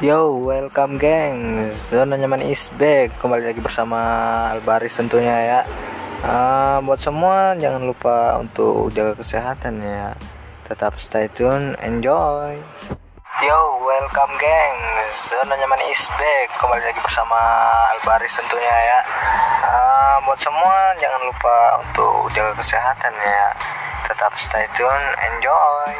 Yo, welcome geng. Zona nyaman is back. Kembali lagi bersama Albaris tentunya ya. Uh, buat semua jangan lupa untuk jaga kesehatan ya. Tetap stay tune, enjoy. Yo, welcome geng. Zona nyaman is back. Kembali lagi bersama Albaris tentunya ya. Uh, buat semua jangan lupa untuk jaga kesehatan ya. Tetap stay tune, enjoy.